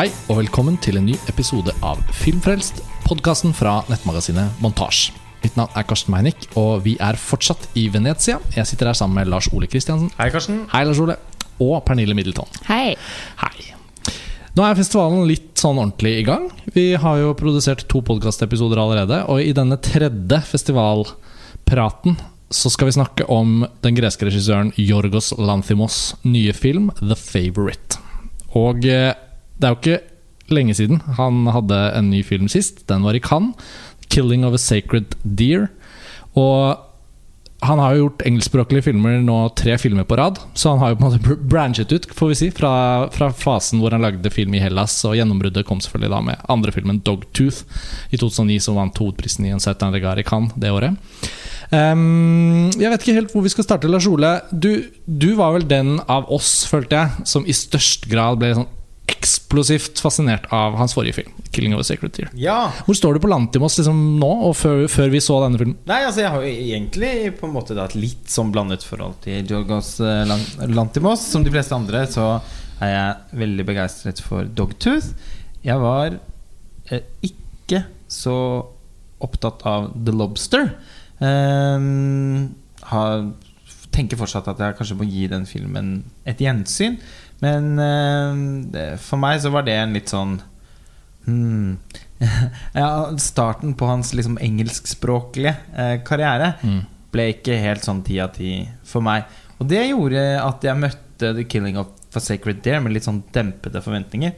Hei og velkommen til en ny episode av Filmfrelst, podkasten fra nettmagasinet Montasj. Mitt navn er Karsten Meinick, og vi er fortsatt i Venezia. Jeg sitter her sammen med Lars Ole Kristiansen. Hei, Karsten. Hei, Lars Ole. Og Pernille Middleton. Hei. Hei. Nå er festivalen litt sånn ordentlig i gang. Vi har jo produsert to podkastepisoder allerede, og i denne tredje festivalpraten så skal vi snakke om den greske regissøren Jorgos Lanthimos nye film 'The Favourite'. Og eh, det er jo ikke lenge siden han hadde en ny film sist. Den var i Cannes. 'Killing of a Sacred Deer'. Og han har jo gjort engelskspråklige filmer nå tre filmer på rad. Så han har jo på en måte branchet ut får vi si fra, fra fasen hvor han lagde film i Hellas. Og gjennombruddet kom selvfølgelig da med andre filmen 'Dogtooth' i 2009, som vant hovedprisen i en Certain Regard i Cannes det året. Um, jeg vet ikke helt hvor vi skal starte, Lars Ole. Du, du var vel den av oss, følte jeg, som i størst grad ble sånn eksplosivt fascinert av hans forrige film, 'Killing of a Sacred Deer'. Ja. Hvor står du på Lantimos liksom nå, og før, før vi så denne filmen? Nei, altså jeg har jo egentlig på en måte da et litt sånn blandet forhold til Jorgos eh, Lantimos. Som de fleste andre så er jeg veldig begeistret for Dogtooth. Jeg var eh, ikke så opptatt av The Lobster. Eh, har, tenker fortsatt at jeg kanskje må gi den filmen et gjensyn. Men uh, for meg så var det en litt sånn hmm, ja, Starten på hans liksom engelskspråklige uh, karriere Mm. ble ikke helt sånn ti av ti for meg. Og det gjorde at jeg møtte The Killing of a Sacred Deer med litt sånn dempede forventninger.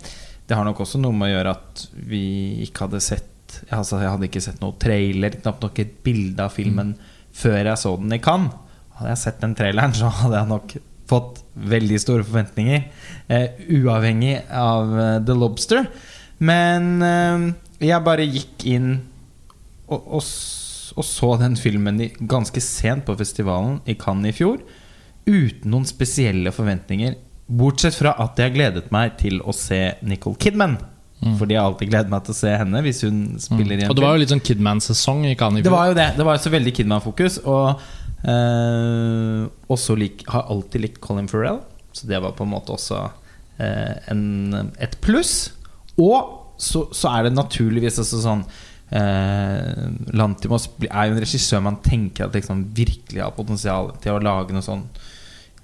Det har nok også noe med å gjøre at vi ikke hadde sett Altså Jeg hadde ikke sett noen trailer, knapt nok et bilde av filmen før jeg så den i Cannes. Hadde jeg sett den traileren, så hadde jeg nok fått veldig store forventninger. Eh, uavhengig av eh, The Lobster. Men eh, jeg bare gikk inn og, og, og så den filmen ganske sent på festivalen i Cannes i fjor. Uten noen spesielle forventninger. Bortsett fra at jeg gledet meg til å se Nicole Kidman. Fordi jeg alltid gleder meg til å se henne hvis hun spiller i en Og det var jo litt sånn Kidman-sesong i Cannes i fjor. Det var jo det. Det var så veldig Kidman-fokus. Og eh, også lik, har alltid likt Colin Farrell, så det var på en måte også eh, en, et pluss. Og så, så er det naturligvis også sånn eh, Lantimos er jo en regissør man tenker at liksom virkelig har potensial til å lage noe sånn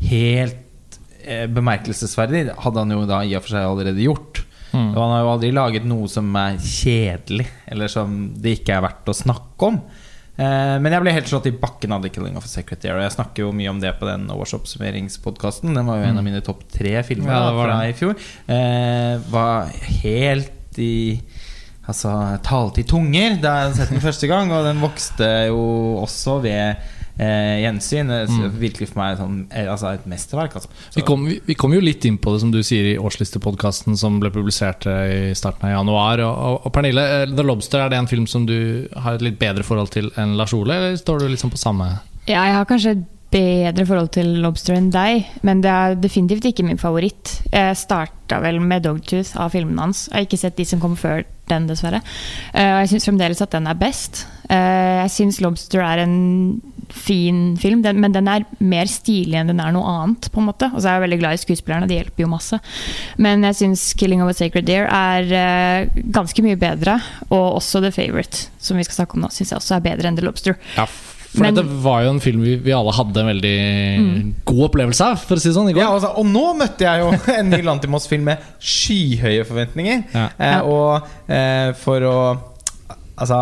helt eh, bemerkelsesverdig. Hadde han jo da i og for seg allerede gjort. Mm. Og han har jo aldri laget noe som er kjedelig, eller som det ikke er verdt å snakke om. Eh, men jeg ble helt slått i bakken av The Killing of a Secretary. Og jeg snakker jo mye om det på den årsoppsummeringspodkasten. Den var jo en av mine topp tre filmer Mm. Ja, det var fra det. i fjor. Eh, var helt i Altså talte i tunger da jeg sett den første gang, og den vokste jo også ved eh, gjensyn. Mm. Virkelig for meg som eh, altså et mesterverk. Altså. Vi kom, vi, vi kom jo litt inn på det, som du sier, i årslistepodkasten som ble publisert eh, i starten av januar. Og, og, og Pernille, eh, 'The Lobster', er det en film som du har et litt bedre forhold til enn Lars Ole, eller står du liksom på samme Ja, jeg har kanskje bedre forhold til Lobster enn deg, men det er definitivt ikke min favoritt. Jeg starta vel med Dogtooth av filmene hans. Jeg har ikke sett de som kom før den, dessverre. Eh, Og jeg syns fremdeles at den er best. Eh, Jeg syns Lobster er en fin film, den, men den er mer stilig enn den er noe annet. på en måte Og så er jeg veldig glad i skuespillerne, de hjelper jo masse. Men jeg syns 'Killing of a Sacred Deer' er eh, ganske mye bedre. Og også 'The Favourite', som vi skal snakke om nå, syns jeg også er bedre enn 'The Lobster'. Ja, for Men- dette var jo en film vi, vi alle hadde en veldig god opplevelse av, for å si det sånn, i går. Ja, altså, og nå møtte jeg jo en ny Lantimos-film med skyhøye forventninger. Ja. Eh, og eh, for å Altså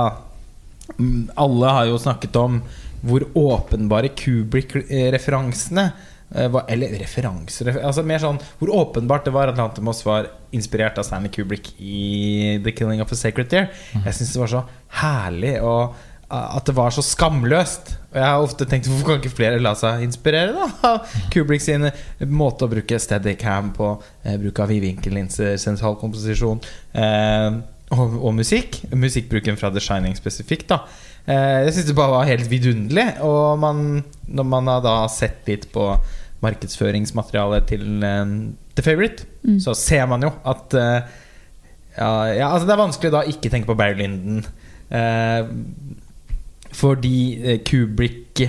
mm, Alle har jo snakket om hvor åpenbare Kubrick-referansene eh, var- Eller referanser altså Mer sånn hvor åpenbart det var at Lantimos var inspirert av Stanley Kubrick i The Killing of a Sacred Deer. Jeg syns det var så herlig og at det var så skamløst. Og jeg har ofte tenkt hvorfor kan ikke flere la seg inspirere da av Kubrick sin måte å bruke steadycam på, eh, bruk av vidvinkellinser, sentralkomposisjon eh, og, og musikk. Musikkbruken fra The Shining spesifikt. da eh, Jeg syns det bare var helt vidunderlig. Og man, når man har da sett litt på markedsføringsmaterialet til eh, The Favourite, Mm. så ser man jo at eh, ja, ja, altså Det er vanskelig da ikke tenke på Barry Linden. Eh, fordi eh, Kubrick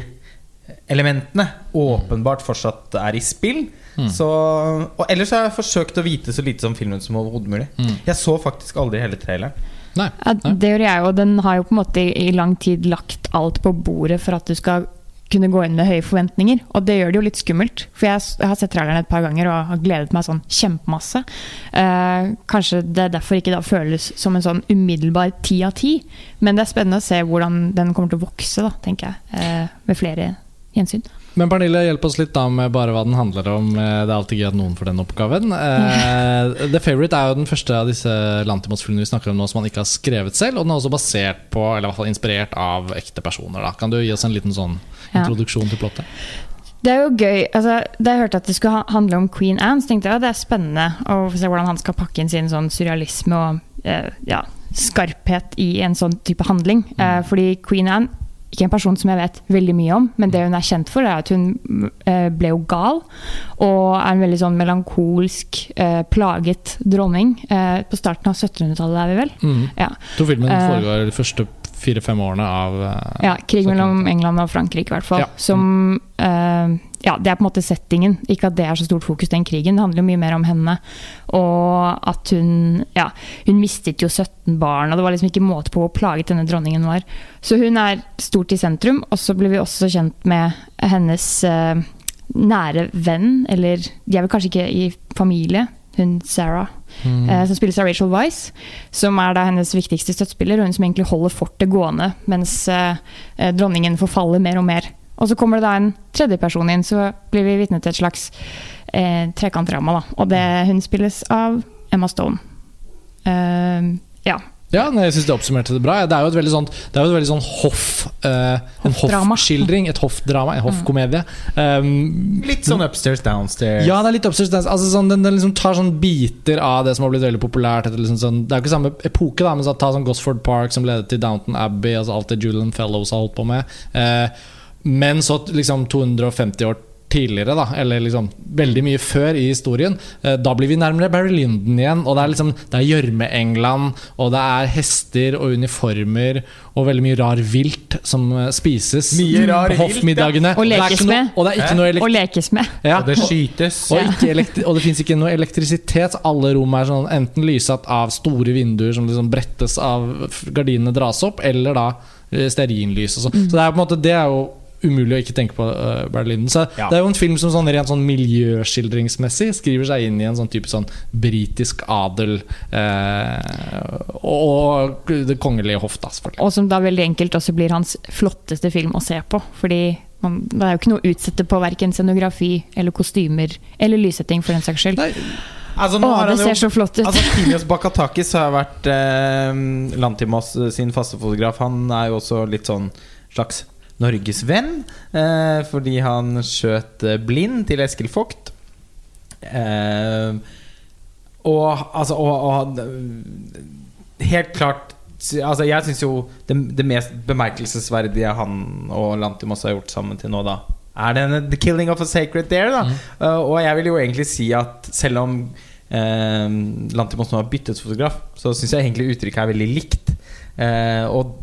elementene åpenbart fortsatt er i spill. Så, og ellers har jeg forsøkt å vite så lite som filmen som overhodet mulig. Jeg så faktisk aldri hele traileren. Nei. Ja, det gjør jeg, og den har jo på en måte i i lang tid lagt alt på bordet for at du skal kunne gå inn med høye forventninger. Og det gjør det jo litt skummelt. For jeg, jeg har sett traileren et par ganger og har gledet meg sånn kjempemasse. Eh, kanskje det derfor ikke da føles som en sånn umiddelbar ti av ti. Men det er spennende å se hvordan den kommer til å vokse, da, tenker jeg. Eh, med flere gjensyn. Men Pernille, hjelp oss litt da med bare hva den handler om. Eh, Det er alltid gøy at noen får den oppgaven. Uh, The Favourite er jo den første av disse Lantimos-filmene vi snakker om nå som man ikke har skrevet selv. Og den er også basert på, eller i hvert fall inspirert av ekte personer. da Kan du gi oss en liten sånn introduksjon til plottet? Det er jo gøy. Altså, da jeg hørte at det skulle handle om Queen Anne, så tenkte jeg at det er spennende å se hvordan han skal pakke inn sin sånn surrealisme og eh, ja, skarphet i en sånn type handling. Eh, fordi Queen Anne ikke en person som jeg vet veldig mye om, men det hun er kjent for, er at hun eh, ble jo gal. Og er en veldig sånn melankolsk, eh, plaget dronning. Eh, på starten av 1700-tallet, er vi vel? Mm. Ja. To filmen foregår de første fire-fem årene av Ja, krig mellom England og Frankrike, i hvert fall. Ja. Som eh, Ja, det er på en måte settingen. Ikke at det er så stort fokus, den krigen. Det handler jo mye mer om henne. Og at hun Ja, hun mistet jo 17 barn, og det var liksom ikke måte på hvor plaget denne dronningen var. Så hun er stort i sentrum, og så blir vi også kjent med hennes eh, nære venn, eller de er vel kanskje ikke i familie, hun Sarah, Mm. eh, som spilles av Rachel Wise, som er da hennes viktigste støttespiller, og hun som egentlig holder fortet gående mens eh, eh, dronningen forfaller mer og mer. Og så kommer det da en tredje person inn, så blir vi vitne til et slags eh, trekantdrama. da. Og det, hun spilles av Emma Stone. Uh, ja. Ja, nei, jeg syns det oppsummerte det bra. Det er jo et veldig sånt, det er jo et veldig sånn hoff uh, En hoffskildring, et hoffdrama, en hoffkomedie. Um, Litt sånn upstairs, downstairs. Ja, det er litt upstairs downstairs. Altså, sånn, den, den liksom tar sånn biter av det som har blitt veldig populært. Etter liksom sånn, det er jo ikke samme epoke, da, men så ta sånn Gosford Park som ledet til Downton Abbey, altså alt det Julian Fellows har holdt på med. Eh, men så liksom 250 år tidligere, da, eller liksom veldig mye før i historien. Eh, da blir vi nærmere Barry Lyndon igjen, og det er liksom Det er gjørme-England, og det er hester og uniformer og veldig mye rar vilt som eh, spises Mye rar på hoffmiddagene. ja. Og lekes med. Og det er ikke noe Og lekes med. ja, Og det skytes. og, ikke og det fins ikke noe elektrisitet. Alle rom er sånn enten lysatt av store vinduer som liksom brettes av gardinene dras opp, eller da eh, stearinlys. Og sånn. Så det er på en måte Det er jo umulig å ikke tenke på uh, Berlin. Så Ja. Det er jo en film som sånn rent sånn miljøskildringsmessig skriver seg inn i en sånn type sånn britisk adel eh, og det kongelige hoff, da, selvfølgelig. Og som da veldig enkelt også blir hans flotteste film å se på. Fordi man, det er jo ikke noe å utsette på verken scenografi eller kostymer eller lyssetting, for den saks skyld. Nei, Altså, nå Å, har det ser jo så flott ut! Altså Kimios Bakatakis har vært eh, Lantimos sin faste fotograf. Han er jo også litt sånn slags norgesvenn. Eh, fordi han skjøt eh, blind til Eskil Vogt. Eh, og altså og, og, Helt klart Altså Jeg syns jo det, det mest bemerkelsesverdige han og Lantimos har gjort sammen til nå, da er denne The Killing of a Sacred Dare. Da. Eh, og jeg vil jo egentlig si at selv om eh, Lantimos nå har byttet fotograf, så syns jeg egentlig uttrykket er veldig likt. Eh, og,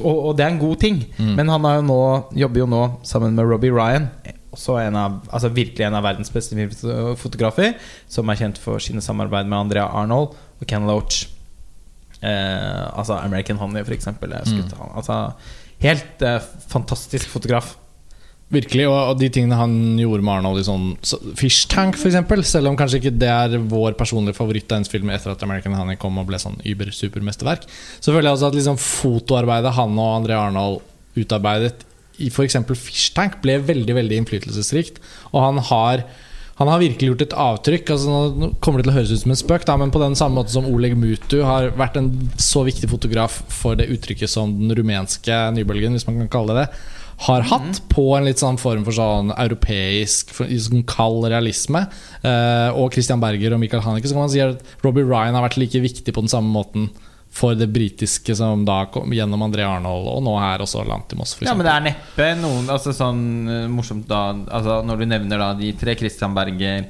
og, og det er en god ting. Mm. Men han har jo nå, jobber jo nå sammen med Robbie Ryan. Også en av, altså virkelig en av verdens beste fotografer. Som er kjent for sine samarbeid med Andrea Arnold og Ken Loach. Eh, altså American Honey, for eksempel. Mm. han. Altså, helt eh, fantastisk fotograf. Virkelig, og, de tingene han gjorde med Arnold i sånn så, Fish Tank, eksempel Selv om kanskje ikke det er vår personlige favoritt av hennes film etter at American Honey kom og ble sånn über-supermesterverk, så føler jeg også at liksom fotoarbeidet han og André Arnold utarbeidet i f.eks. Fish Tank, ble veldig veldig innflytelsesrikt. Og han har han har virkelig gjort et avtrykk. Altså, nå kommer det til å høres ut som en spøk, da, men på den samme måte som Oleg Mutu har vært en så viktig fotograf for det uttrykket som den rumenske nybølgen, hvis man kan kalle det det, har hatt på en litt sånn form for sånn europeisk sånn kald realisme. Eh, og Christian Berger og Michael Haneke. Så kan man si at Robbie Ryan har vært like viktig på den samme måten for det britiske som da kom gjennom André Arnold, og nå her også Lantimos. For Ja, men det er neppe noen altså, sånn eh, morsomt da altså, Når du nevner da de tre, Christian Berger,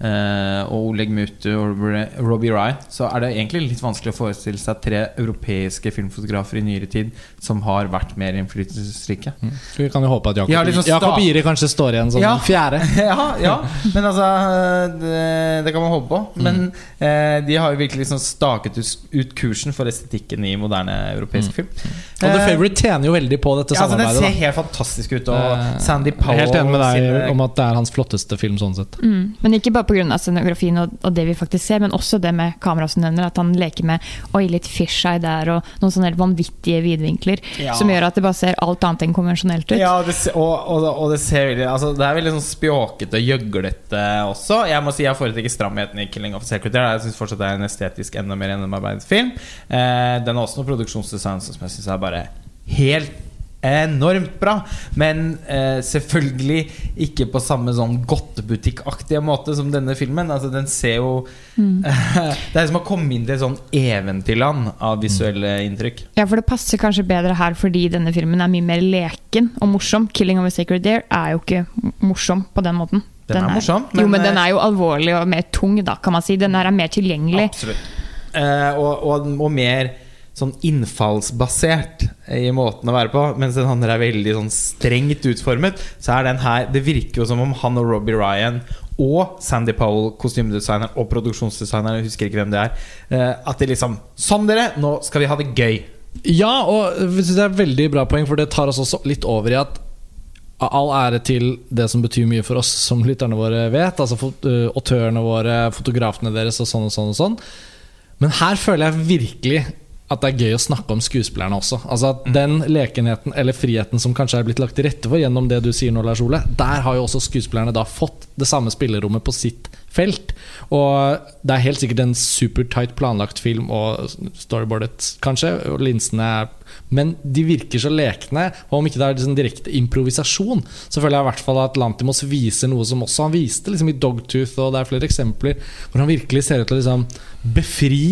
og Oleg Mutu og Robbie- Rye, så er det egentlig litt vanskelig å forestille seg tre europeiske filmfotografer i nyere tid som har vært mer innflytelsesrike. Så vi kan jo håpe at Jakob, Ja, liksom Jakob Iri kanskje står igjen som Ja. fjerde. ja, ja, men altså det, det kan man håpe på. Men eh, de har jo virkelig liksom staket ut, kursen for estetikken i moderne europeisk film. Og The Eh, Favourite tjener jo veldig på dette ja, altså, Den ser da. helt fantastisk ut. Og Eh, Sandy Powell Helt enig med deg om at det er hans flotteste film sånn sett. Mm. Men ikke bare pga. scenografien og, og det vi faktisk ser, men også det med kamera som nevner, at han leker med oi, litt fisheye der og noen sånne helt vanvittige vidvinkler. Ja. Som gjør at det bare ser alt annet enn konvensjonelt ut. Ja, det, og, og, og det ser veldig altså, Det er veldig sånn spjåkete og gjøglete også. Jeg må si jeg foretrekker stramheten i 'Killing of a Sacred Deer'. Jeg syns fortsatt det er en estetisk enda mer gjennomarbeidet film. Eh, den har også noe produksjonsdesign som jeg syns er bare helt enormt bra. Men eh, selvfølgelig ikke på samme sånn godtebutikkaktige måte som denne filmen. Altså Den ser jo Det er som å komme inn til et sånn eventyrland av visuelle inntrykk. Ja, for det passer kanskje bedre her fordi denne filmen er mye mer leken og morsom. 'Killing of a Sacred Deer' er jo ikke morsom på den måten. Den er morsom, jo, men, men den eh, er jo alvorlig og mer tung, da, kan man si. Den her er mer tilgjengelig. Absolutt. Eh, og, og, og mer sånn innfallsbasert i måten å være på. Mens den andre er veldig sånn strengt utformet. Så er den her Det virker jo som om han og Robbie Ryan og Sandy Powell, kostymedesigner og produksjonsdesigner, jeg husker ikke hvem det er, eh, at de liksom Sånn, dere! Nå skal vi ha det gøy. Ja, og det er et veldig bra poeng, for det tar oss også litt over i at all ære til det som betyr mye for oss, som lytterne våre vet. Altså øh, autørene våre, fotografene deres og sånn og sånn og sånn. Men her føler jeg virkelig at det er gøy å snakke om skuespillerne også. Altså at Den lekenheten eller friheten som kanskje er blitt lagt til rette for gjennom det du sier nå, Lars Ole, der har jo også skuespillerne da fått det samme spillerommet på sitt felt. Og det er helt sikkert en supertight planlagt film og storyboardet, kanskje, og linsene er men de virker så lekne. Og om ikke det er liksom direkte improvisasjon, så føler jeg i hvert fall at Lantimos viser noe som også han viste liksom i Dogtooth, og det er flere eksempler hvor han virkelig ser ut til å liksom befri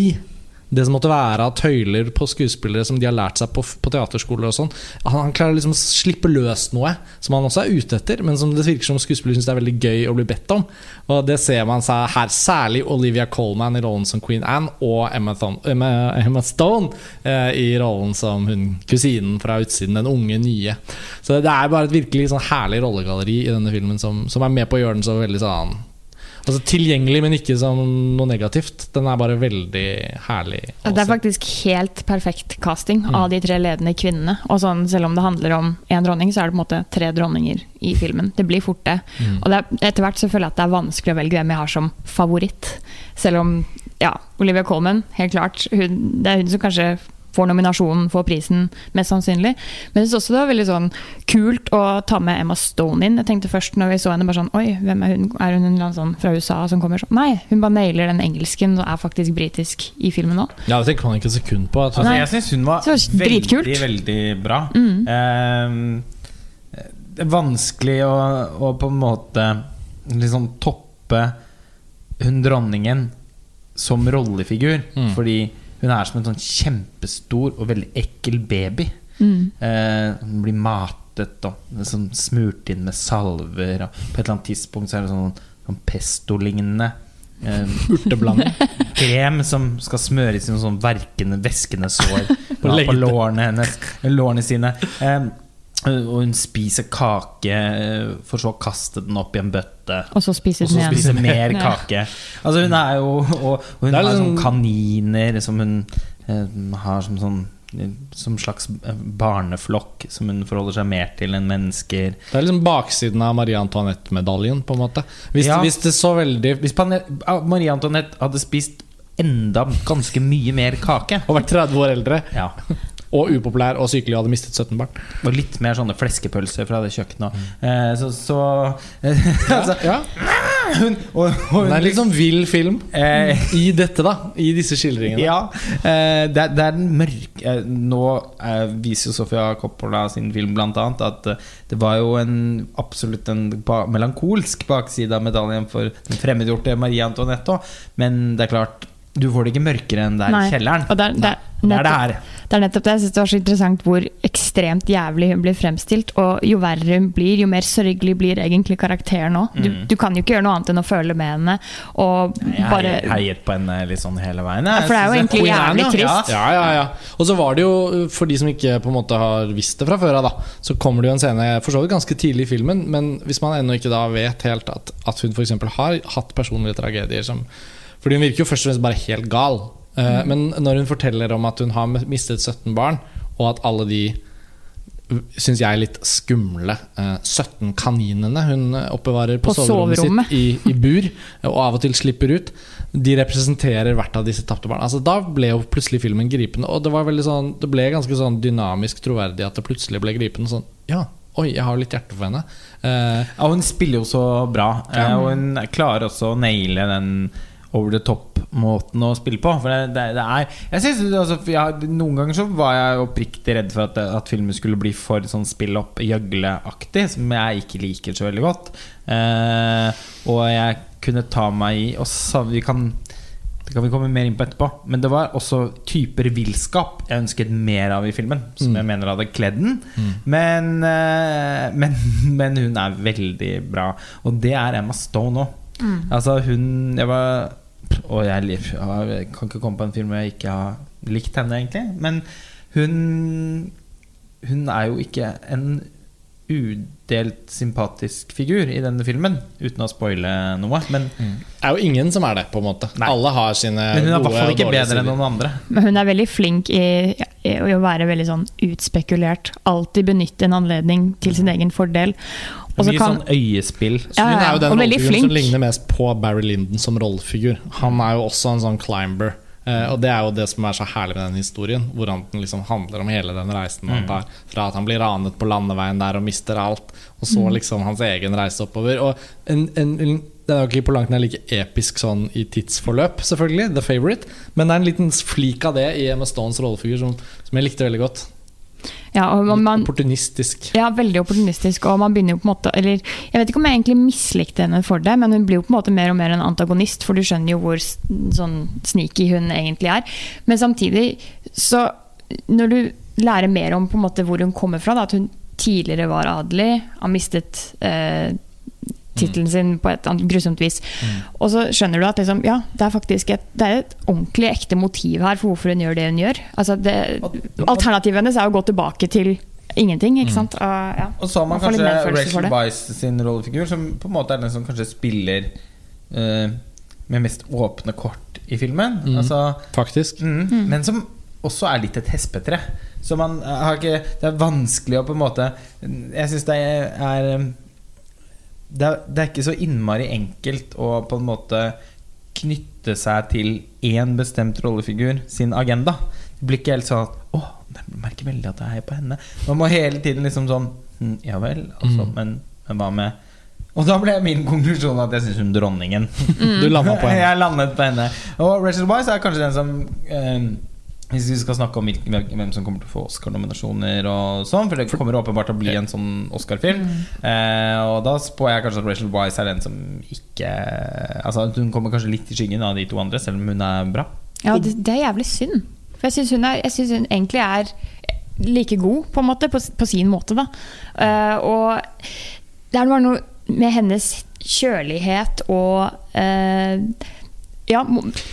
det som måtte være av tøyler på skuespillere som de har lært seg på, på teaterskoler og sånn. Han, han klarer liksom å slippe løs noe som han også er ute etter, men som det virker som skuespillere syns er veldig gøy å bli bedt om. Og det ser man seg her, særlig Olivia Colman i rollen som Queen Anne, og Emma, Thon Emma, Emma Stone eh, i rollen som hun kusinen fra utsiden, den unge nye. Så det er bare et virkelig sånn herlig rollegalleri i denne filmen som, som er med på å gjøre den så veldig sånn Altså Tilgjengelig, men ikke som noe negativt. Den er bare veldig herlig. Også. Det er faktisk helt perfekt casting Mm. av de tre ledende kvinnene. Og sånn, selv om det handler om én dronning, så er det på en måte tre dronninger i filmen. Det blir fort det. Mm. Og det er, etter hvert så føler jeg at det er vanskelig å velge hvem jeg har som favoritt. Selv om ja, Olivia Colman, helt klart. Hun, det er hun som kanskje får nominasjonen, får prisen, mest sannsynlig. Men jeg synes også det var veldig sånn kult å ta med Emma Stone inn. Jeg tenkte først når vi så henne bare sånn Oi, hvem er hun? Er hun en eller annen sånn fra USA som kommer sånn? Nei, hun bare nailer den engelsken og er faktisk britisk i filmen nå. Ja, det tenker man ikke et sekund på. Jeg Altså, jeg syns hun var var veldig, veldig bra. Mm. Eh, det er vanskelig å, å på en måte liksom toppe hun dronningen som rollefigur. Mm. Fordi hun er som en sånn kjempestor og veldig ekkel baby. Mm. Eh, hun blir matet og sånn smurt inn med salver. Og på et eller annet tidspunkt så er det sånn, sånn pesto-lignende eh, Urteblanding. krem som skal smøres i noen sånn verkende, væskende sår på, lårene hennes. Lårene sine. Eh, og hun spiser kake, eh, for så å kaste den opp i en bøtte. Og så spiser hun igjen. den mer kake. Altså Hun er jo Og, hun har liksom- sånne kaniner som hun eh, har som sånn som slags eh, barneflokk som hun forholder seg mer til enn mennesker. Det er liksom baksiden av Marie Antoinette-medaljen, på en måte. Hvis, Ja. hvis det så veldig Hvis ah, Marie Antoinette hadde spist enda ganske mye mer kake Og vært 30 år eldre, ja, og upopulær og sykelig og hadde mistet 17 barn. Og litt mer sånne fleskepølser fra det kjøkkenet. Eh, så så altså, Ja, hun, og, og, Det er litt sånn vill film eh, i dette, da. I disse skildringene. Ja, eh, det, er- det er den mørke eh, Nå eh, viser jo Sofia Coppola sin film blant annet at eh, det var jo en absolutt en ba melankolsk bakside av medaljen for den fremmedgjorte Marie Antoinette òg. Men det er klart, du får det ikke mørkere enn det er i kjelleren. Og det er, det, er, Det er det her. Det er nettopp det. Jeg synes det var så interessant hvor ekstremt jævlig hun blir fremstilt. Og jo verre hun blir, jo mer sørgelig blir egentlig karakteren òg. Du, Mm. du kan jo ikke gjøre noe annet enn å føle med henne. Og Jeg bare heiet på henne litt sånn hele veien. Ja, for det er jo egentlig jævlig ja. trist. Ja, ja, ja. Og så var det jo, for de som ikke på en måte har visst det fra før av, da, så kommer det jo en scene for så vidt ganske tidlig i filmen, men hvis man ennå ikke da vet helt at, at hun f.eks. har hatt personlige tragedier som Fordi hun virker jo først og fremst bare helt gal. Eh, Men når hun forteller om at hun har mistet 17 barn, og at alle de syns jeg, litt skumle eh, 17 kaninene hun oppbevarer på, På soverommet, soverommet. sitt i, i bur, og av og til slipper ut. De representerer hvert av disse tapte barna. Altså, da ble jo plutselig filmen gripende. Og det var sånn Det ble ganske sånn dynamisk troverdig at det plutselig ble gripende. Sånn, ja, oi, jeg har litt hjerte for henne. Uh, Ja, hun spiller jo så bra. Ja. eh, Og hun klarer også å naile den over the top-måten å spille på. For det, det, det er jeg synes, altså, jeg, Noen ganger så var jeg oppriktig redd for at, at filmen skulle bli for sånn spill-opp, gjøgleaktig, som jeg ikke liker så veldig godt. Eh, og jeg kunne ta meg i Og så, vi kan det kan vi komme mer inn på etterpå. Men det var også typer villskap jeg ønsket mer av i filmen. Som jeg mener hadde kledd den. Men, eh, men, men hun er veldig bra. Og det er Emma Stone òg. Altså, hun Jeg var Og jeg, jeg kan ikke komme på en film hvor jeg ikke har likt henne, egentlig. Men hun Hun er jo ikke en udelt sympatisk figur i denne filmen, uten å spoile noe. Men, det er jo ingen som er det, på en måte. Nei. Alle har sine men hun er i gode hvert fall ikke bedre enn noen andre. Men hun er veldig flink i, i å være veldig sånn utspekulert. Alltid benytte en anledning til sin egen fordel. Og så Mye kan sånn øyespill. Så hun Ja, er jo den rollefiguren som ligner mest på Barry Lyndon som rollefigur. Han er jo også en sånn climber. Uh, og det er jo det som er så herlig med den historien. Hvordan den liksom handler om hele den reisen han tar. Fra at han blir ranet på landeveien der og mister alt, og så liksom hans egen reise oppover. Og en, en, en, det er jo ikke på langt nær like episk sånn i tidsforløp, selvfølgelig. The Favourite. Men det er en liten flik av det i Emma Stones rollefigur som, som jeg likte veldig godt. Ja, man, opportunistisk. Ja, veldig opportunistisk. Og man begynner jo på en måte Eller jeg vet ikke om jeg egentlig mislikte henne for det, men hun blir jo på en måte mer og mer en antagonist, for du skjønner jo hvor sånn sneaky hun egentlig er. Men samtidig, så Når du lærer mer om på en måte hvor hun kommer fra, da, at hun tidligere var adelig, har mistet eh, tittelen sin på et annet grusomt vis. Og så skjønner du at liksom, ja, det er faktisk et, det er et ordentlig ekte motiv her for hvorfor hun gjør det hun gjør. Altså det, alternativet hennes er å gå tilbake til ingenting, ikke sant? Og, ja. Og så har man kanskje Rachel det. Sin rollefigur, som på en måte er den som kanskje spiller uh, med mest åpne kort i filmen. Mm. Altså, Faktisk. mm, Men som også er litt et hespetre. Så man har ikke Det er vanskelig å på en måte Jeg syns det er eh, det er, det er ikke så innmari enkelt å på en måte knytte seg til én bestemt rollefigur sin agenda. Det blir ikke helt sånn at Å, jeg merker veldig at jeg heier på henne. Man må hele tiden liksom sånn «Hm, Ja vel, altså, Mm. men, men hva med Og da ble min konklusjon at jeg syns hun dronningen. Du landa på henne. Jeg landet på henne. Og Rachel Wise er kanskje den som eh, Hvis vi skal snakke om hvem som kommer til å få Oscar-nominasjoner og sånn, for det kommer åpenbart til å bli en sånn Oscar-film. Eh, og da spår jeg kanskje at Rachel Weisz er den som ikke Altså Hun kommer kanskje litt i skyggen av de to andre, selv om hun er bra. Ja, det, det er jævlig synd. For jeg syns hun, hun egentlig er like god, på en måte, på, på sin måte, da. Uh, og det er bare noe med hennes kjølighet og uh, Ja,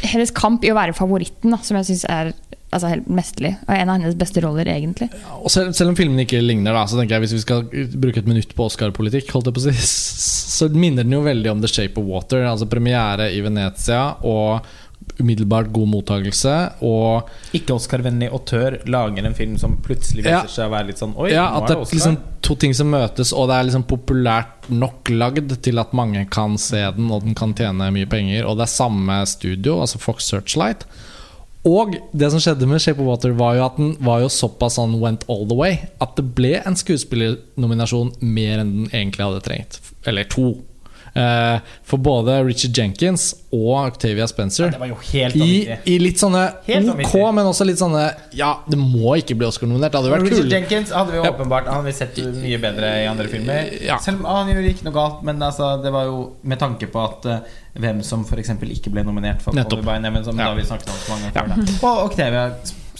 hennes kamp i å være favoritten, da, som jeg syns er altså, helt mesterlig. Og en av hennes beste roller, egentlig. Og selv, selv om filmen ikke ligner, da, så tenker jeg hvis vi skal bruke et minutt på Oscar-politikk, si, så minner den jo veldig om The Shape of Water. Altså premiere i Venezia og umiddelbart god mottagelse. Og Ikke Oscar-vennlig autør lager en film som plutselig viser Ja. seg å være litt sånn Oi, ja, nå er det er det er Oscar. liksom to ting som møtes, og det er liksom populært nok lagd til at mange kan se den, og den kan tjene mye penger. Og det er samme studio, altså Fox Searchlight. Og det som skjedde med Shape of Water, var jo at den var jo såpass sånn went all the way at det ble en skuespillernominasjon mer enn den egentlig hadde trengt. Eller to. Eh, for både Richard Jenkins og Octavia Spencer. Det var jo helt I. I litt sånne Helt ok, men også litt sånne Ja, det må ikke bli Oscar-nominert. Det hadde vært Richard kul. Jenkins hadde vi jo åpenbart Han vi sett mye bedre i andre filmer. Ja. Selv om han gjorde ikke noe galt, men altså, det var jo med tanke på at uh, hvem som f.eks. ikke ble nominert for Nettopp. Newman, som Ja. da vi snakket om så mange før. Da. Og Octavia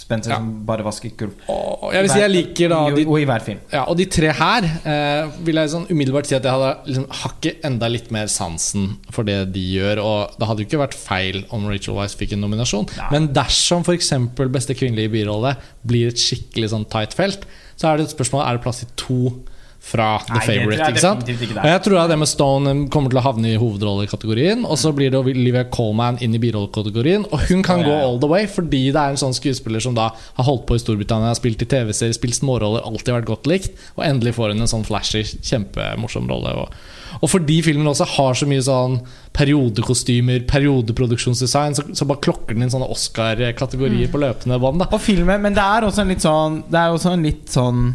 Spencer Ja. som bare vasker gulv. Og jeg vil si jeg liker da de, Og i hver film. ja, Og de tre her eh, vil jeg sånn umiddelbart si at jeg hadde liksom hakket enda litt mer sansen for det de gjør. Og det hadde jo ikke vært feil om Rachel Weisz fikk en nominasjon. Nei. Men dersom f.eks. beste kvinnelige birolle blir et skikkelig sånn tight felt, så er det et spørsmål Er det plass til to fra The Nei, Favourite. ikke sant? ikke. Og jeg tror at med Stone kommer til å havne i hovedrollekategorien. Og så blir det Olivia Colman inn i birollekategorien. Og hun kan Ja, gå ja, all the way, fordi det er en sånn skuespiller som da har holdt på i Storbritannia, har spilt i TV-serier, spilt småroller, alltid vært godt likt. Og endelig får hun en sånn flashy, kjempemorsom rolle. Og, og fordi filmen også har så mye sånn periodekostymer, periodeproduksjonsdesign, så, så bare klokker den inn sånne Oscar-kategorier på løpende bånd. Og filmen, men det er også en litt sånn Det er også en litt sånn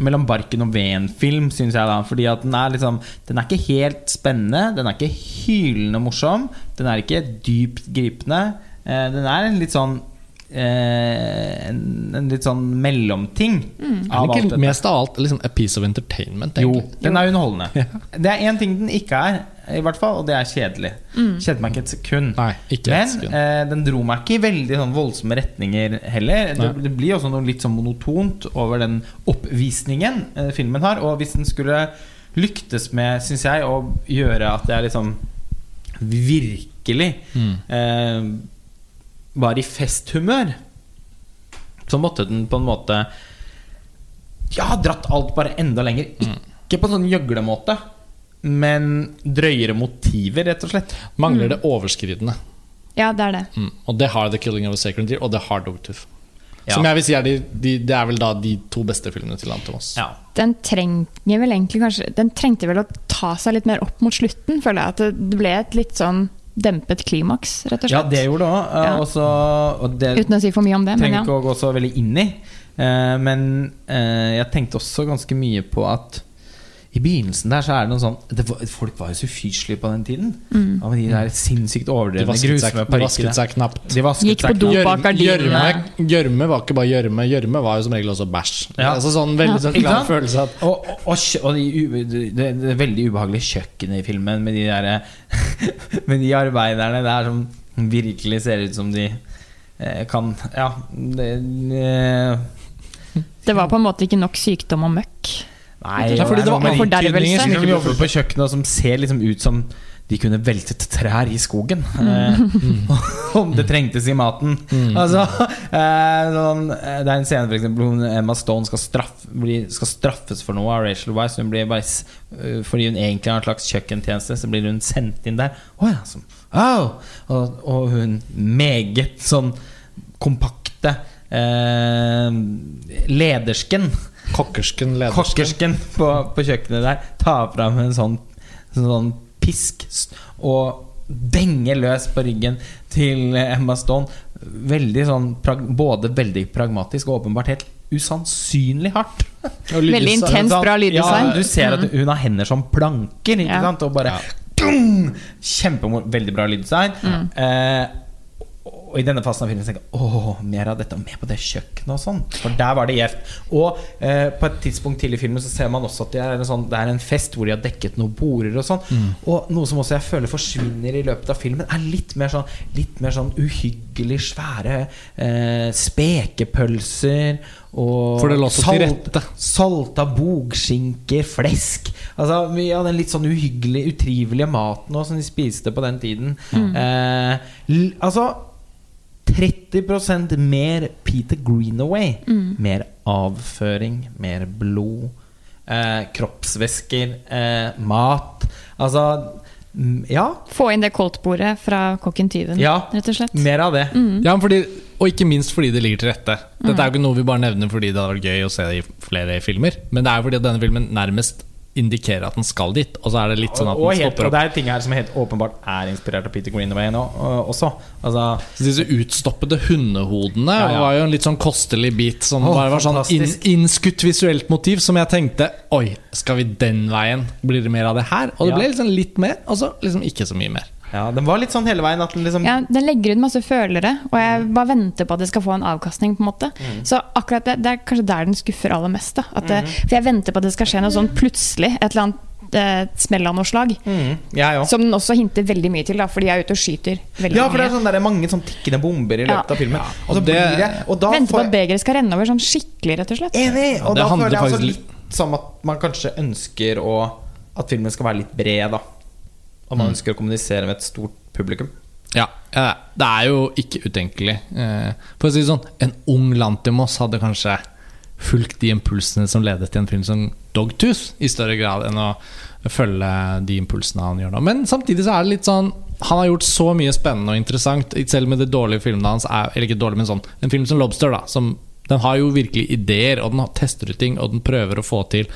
mellom barken og veden-film, syns jeg. da Fordi at den er liksom Den er ikke helt spennende. Den er ikke hylende morsom. Den er ikke dypt gripende. Eh, den er en litt sånn eh, en, en litt sånn mellomting Mm. av den alt ikke dette. mest av alt liksom a piece of entertainment? Jo, den er underholdende. Det er én ting den ikke er, i hvert fall, og det er kjedelig. Kjente meg ikke et sekund. Nei, ikke et Men sekund. eh, den dro meg ikke i veldig sånn voldsomme retninger heller. Det, det blir også noe litt sånn monotont over den oppvisningen eh, filmen har. Og hvis den skulle lyktes med, syns jeg, å gjøre at jeg liksom virkelig Mm. eh, var i festhumør, så måtte den på en måte Ja, dratt alt bare enda lenger. Ikke på en sånn gjøglemåte, men drøyere motiver, rett og slett. Mangler det overskridende. Ja, det er det. Mm. Og det har The Killing of a Sacred Deer, og det har Dogtooth. Ja. Som jeg vil si er de, de, Det er vel da de to beste filmene til Antomos. Ja. Den trenger vel egentlig kanskje Den trengte vel å ta seg litt mer opp mot slutten, føler jeg. At det- ble et litt sånn dempet klimaks, rett og ja, det gjorde det òg. Ja. Og det Uten å si for mye om det, men trenger ja. ikke å gå så veldig inn i. Eh, men eh, jeg tenkte også ganske mye på at i begynnelsen der så er det noen sånn det var, Folk var jo så ufyselige på den tiden. Mm. Ja, de der sinnssykt De overdrevne, vasket seg, de vasket seg knapt. De vasket Gikk på do bak gardinene. Gjørme gjørme var ikke bare gjørme. Gjørme var jo som regel også bæsj. Ja. Altså sånn veldig sånn klar følelse at Og, og, og, og de, det, det, det veldig ubehagelige kjøkkenet i filmen med de der Med de arbeiderne der som virkelig ser ut som de eh, kan Ja. Det, eh, Det var på en måte ikke nok sykdom og møkk. Nei, det fordi det var noe med de fordervelse. tydninger som jobber på kjøkkenet, som ser liksom ut som de kunne veltet trær i skogen. Mm. om det trengtes i maten. Altså, eh, sånn, eh, det er en scene for eksempel, hvor Emma Stone skal, straff, skal straffes for noe av Rachel Wise. Hun blir bare, eh, fordi hun egentlig har en slags kjøkkentjeneste, så blir hun sendt inn der. Oh, ja, sånn. oh. og, og hun meget sånn kompakte eh, ledersken kokkersken ledersken. Kokkersken på, på kjøkkenet der tar fram en sånn, sånn pisk og denger løs på ryggen til Emma Stone. Veldig sånn Både veldig pragmatisk og åpenbart helt usannsynlig hardt. Veldig intens, bra lyddesign. Ja, du ser at hun har hender som planker, ikke Ja. sant? Og bare Ja. Kjempemor Veldig bra lyddesign. Mm. Eh, og i denne fasen av filmen tenker jeg Åh, mer av dette, og mer på det kjøkkenet og sånn. For der var det gjevt. Og eh, på et tidspunkt tidlig i filmen så ser man også at det er, en sånn, det er en fest hvor de har dekket noen border og sånn. Mm. Og noe som også jeg føler forsvinner i løpet av filmen, er litt mer sånn, litt mer sånn uhyggelig svære eh, spekepølser og rette. Salta bogskinker, flesk Altså Mye av den litt sånn uhyggelig, utrivelige maten også, som de spiste på den tiden. Eh, l altså 30% mer Peter Greenaway. Mer avføring, mer blod, eh, kroppsvæsker, eh, mat Altså mm, Ja, Få inn det koldtbordet fra Kokken Tyven, Ja. rett og slett. mer av det. Ja, fordi, og ikke minst fordi det ligger til rette. Dette er jo ikke noe vi bare nevner fordi det hadde vært gøy å se det i flere filmer. Men det er jo fordi denne filmen nærmest indikerer at den skal dit. Og så er det litt sånn at og, den helt, stopper og det er ting her som helt åpenbart er inspirert av Peter Greenaway nå, og, også. Altså Så disse utstoppede hundehodene Ja, ja. var jo en litt sånn kostelig bit som oh, bare var sånn inn, innskutt visuelt motiv som jeg tenkte Oi, skal vi den veien? Blir det mer av det her? Og det Ja. ble liksom litt mer, og så liksom ikke så mye mer. Ja, Den var litt sånn hele veien at den liksom Ja, Den legger ut masse følere, og jeg bare venter på at det skal få en avkastning. på en måte Så akkurat det, det er kanskje der den skuffer aller mest. da at det, For jeg venter på at det skal skje noe sånn plutselig. Et eller annet eh, smell av noe slag. Mm, ja. Som den også hinter veldig mye til, da, fordi jeg er ute og skyter veldig Ja, for det er sånn, det er mange sånn tikkende bomber i løpet Ja. av filmen. Ja, og så det- blir det Og da Venter på at begeret skal renne over sånn skikkelig, rett og slett. Enig! Og det da føler jeg også faktisk litt som at man kanskje ønsker å At filmen skal være litt bred, da. At man Mm. ønsker å kommunisere med et stort publikum. Ja, det er jo ikke utenkelig. Eh, For å si det sånn, en ung Lantimos hadde kanskje fulgt de impulsene som ledet til en film som Dogtooth, i større grad enn å følge de impulsene han gjør nå. Men samtidig så er det litt sånn Han har gjort så mye spennende og interessant, selv med de dårlige filmene hans. Er, eller ikke dårlig, men sånn En film som Lobster, da. Som, den har jo virkelig ideer, og den tester ut ting, og den prøver å få til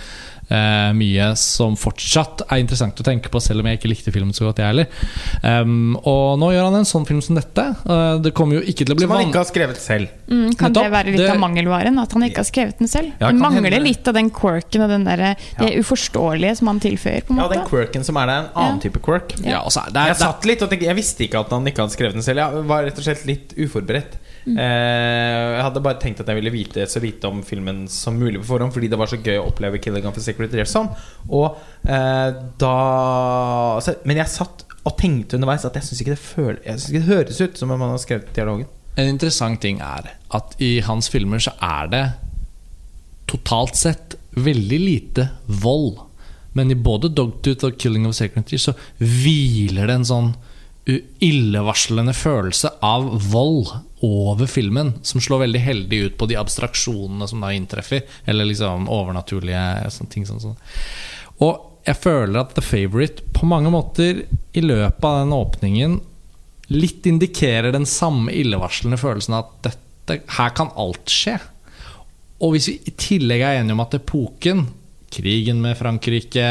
eh, mye som fortsatt er interessant å tenke på, selv om jeg ikke likte filmen så godt, jeg heller. Um, og nå gjør han en sånn film som dette. Uh, det kommer jo ikke til å bli Som han ikke har skrevet selv. Mm, kan Nettopp, det være litt det- av mangelvaren? At han ikke har skrevet den selv? Ja, det mangler hende. litt av den quirken og den der, det Ja. uforståelige som han tilføyer. på en Ja, den quirken som er der, er en annen Ja. type quirk. Ja, altså, det er Jeg satt litt og tenkte Jeg visste ikke at han ikke hadde skrevet den selv. Jeg var rett og slett litt uforberedt. Mm. Eh, jeg hadde bare tenkt at jeg ville vite så lite om filmen som mulig på forhånd, fordi det var så gøy å oppleve 'Killing of a Secret Rearson'. Og eh, da Men jeg satt og tenkte underveis at jeg syns ikke, det føl- jeg synes ikke det høres ut som om han har skrevet dialogen. En interessant ting er at i hans filmer så er det totalt sett veldig lite vold. Men i både Dogtooth og Killing of Secretary så hviler det en sånn illevarslende følelse av vold over filmen, som slår veldig heldig ut på de abstraksjonene som da inntreffer. Eller liksom overnaturlige sånne ting. Sånn, sånn. Og jeg føler at The Favourite på mange måter i løpet av den åpningen litt indikerer den samme illevarslende følelsen at dette, her kan alt skje. Og hvis vi i tillegg er enige om at epoken, krigen med Frankrike,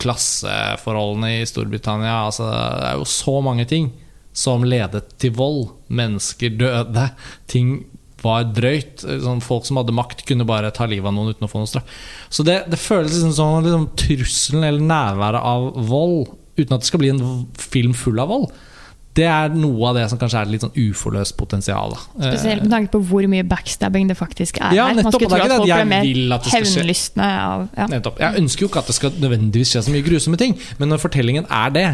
klasseforholdene i Storbritannia altså Det er jo så mange ting som ledet til vold. Mennesker døde. Ting var drøyt. Sånn, folk som hadde makt, kunne bare ta livet av noen uten å få noe straff. Så det, det føles liksom som liksom, trusselen eller nærværet av vold, uten at det skal bli en film full av vold. Det er noe av det som kanskje er litt sånn uforløst potensial. da. Spesielt med tanke på hvor mye backstabbing det faktisk er Ja, nettopp, Man skulle tro at folk ble mer hevnlystne av ja. Nettopp. Jeg ønsker jo ikke at det skal nødvendigvis skje så mye grusomme ting, men når fortellingen er det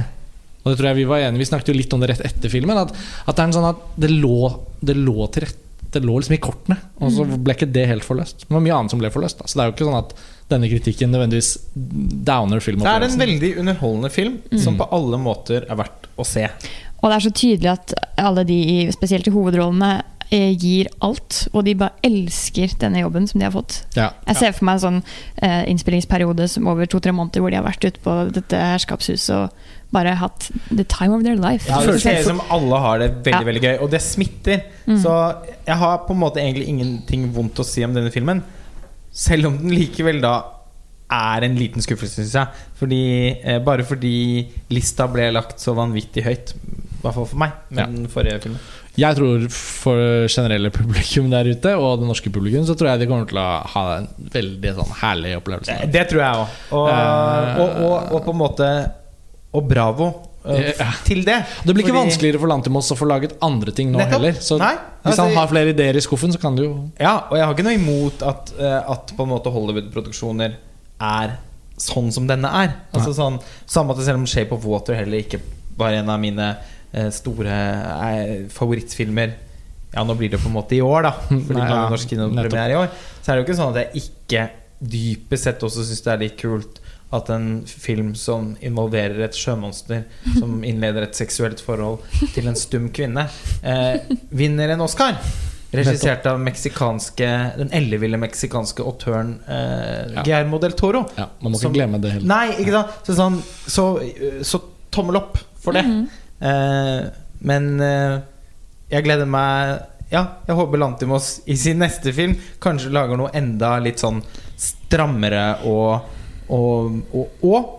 Og det tror jeg vi var enige Vi snakket jo litt om det rett etter filmen. At, at det er en sånn at det lå, det lå til rette Det lå liksom i kortene, og så ble ikke det helt forløst. Det var mye annet som ble forløst. Da. Så det er jo ikke sånn at denne kritikken nødvendigvis downer Det er en veldig underholdende film som på alle måter er verdt å se. Og det er så tydelig at alle de, spesielt i hovedrollene, gir alt. Og de bare elsker denne jobben som de har fått. Ja. Jeg ser for meg en sånn eh, innspillingsperiode som over to-tre måneder hvor de har vært ute på dette herskapshuset og bare hatt the time of their life. Ja, det ser ut som alle har det veldig Ja. veldig gøy, og det smitter. Så jeg har på en måte egentlig ingenting vondt å si om denne filmen. Selv om den likevel da er en liten skuffelse, syns jeg. Fordi, eh, bare fordi lista ble lagt så vanvittig høyt. I hvert fall for meg, med Ja. den forrige filmen. Jeg tror for generelle publikum der ute, og det norske publikum, så tror jeg de kommer til å ha en veldig sånn herlig opplevelse. Det, det tror jeg òg. Og, uh, og, og, og på en måte Og bravo uh, til det. Det blir ikke Fordi- vanskeligere for Lantimos å få laget andre ting nå Nettopp. heller. Så Nei, hvis altså- han har flere ideer i skuffen, så kan du jo Ja, og jeg har ikke noe imot at, eh, at på en måte Hollywood-produksjoner er sånn som denne er. Altså sånn Samme at selv om Shape of Water heller ikke var en av mine eh, store eh, favorittfilmer Ja, nå blir det på en måte i år, da. Fordi Nei, ja, norsk kinopremiere i år. Så er det jo ikke sånn at jeg ikke dypest sett også syns det er litt kult at en film som involverer et sjømonster, som innleder et seksuelt forhold til en stum kvinne, eh, vinner en Oscar. Regissert av meksikanske den elleville meksikanske autøren eh, Ja. Guillermo del Toro. Ja, Man må ikke Som- glemme det heller. Nei, ikke sant? Så, sånn, så, så tommel opp for det. eh, men eh, jeg gleder meg Ja, jeg håper Lantimos i sin neste film kanskje lager noe enda litt sånn strammere og, og, og, og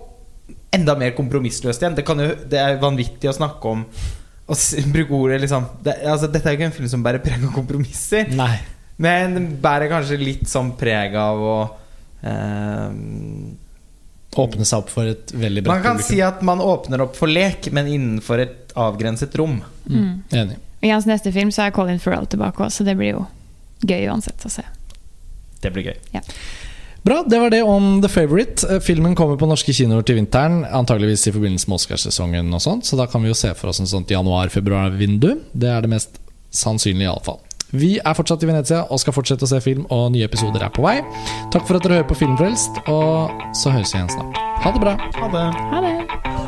enda mer kompromissløst igjen. Det, kan jo, det er vanvittig å snakke om å bruke ordet liksom det, altså, Dette er jo ikke en film som bærer preg av kompromisser. Nei. Men den bærer kanskje litt sånn preg av å eh, Åpne seg opp for et veldig bredt Man kan publikum. si at man åpner opp for lek, men innenfor et avgrenset rom. Mm. Enig. I hans neste film så er Colin Farrell tilbake også, så det blir jo gøy uansett å se. Det blir gøy. Bra, det var det om The Favourite. Eh, Filmen kommer på norske kinoer til vinteren, antageligvis i forbindelse med Oscarsesongen, og sånt, så da kan vi jo se for oss en sånt januar-februar-vindu. Det er det mest sannsynlige, iallfall. Vi er fortsatt i Venezia og skal fortsette å se film, og nye episoder er på vei. Takk for at dere hører på Filmfrelst, og så høres vi igjen snart. Ha det bra. Ha det. Ha det.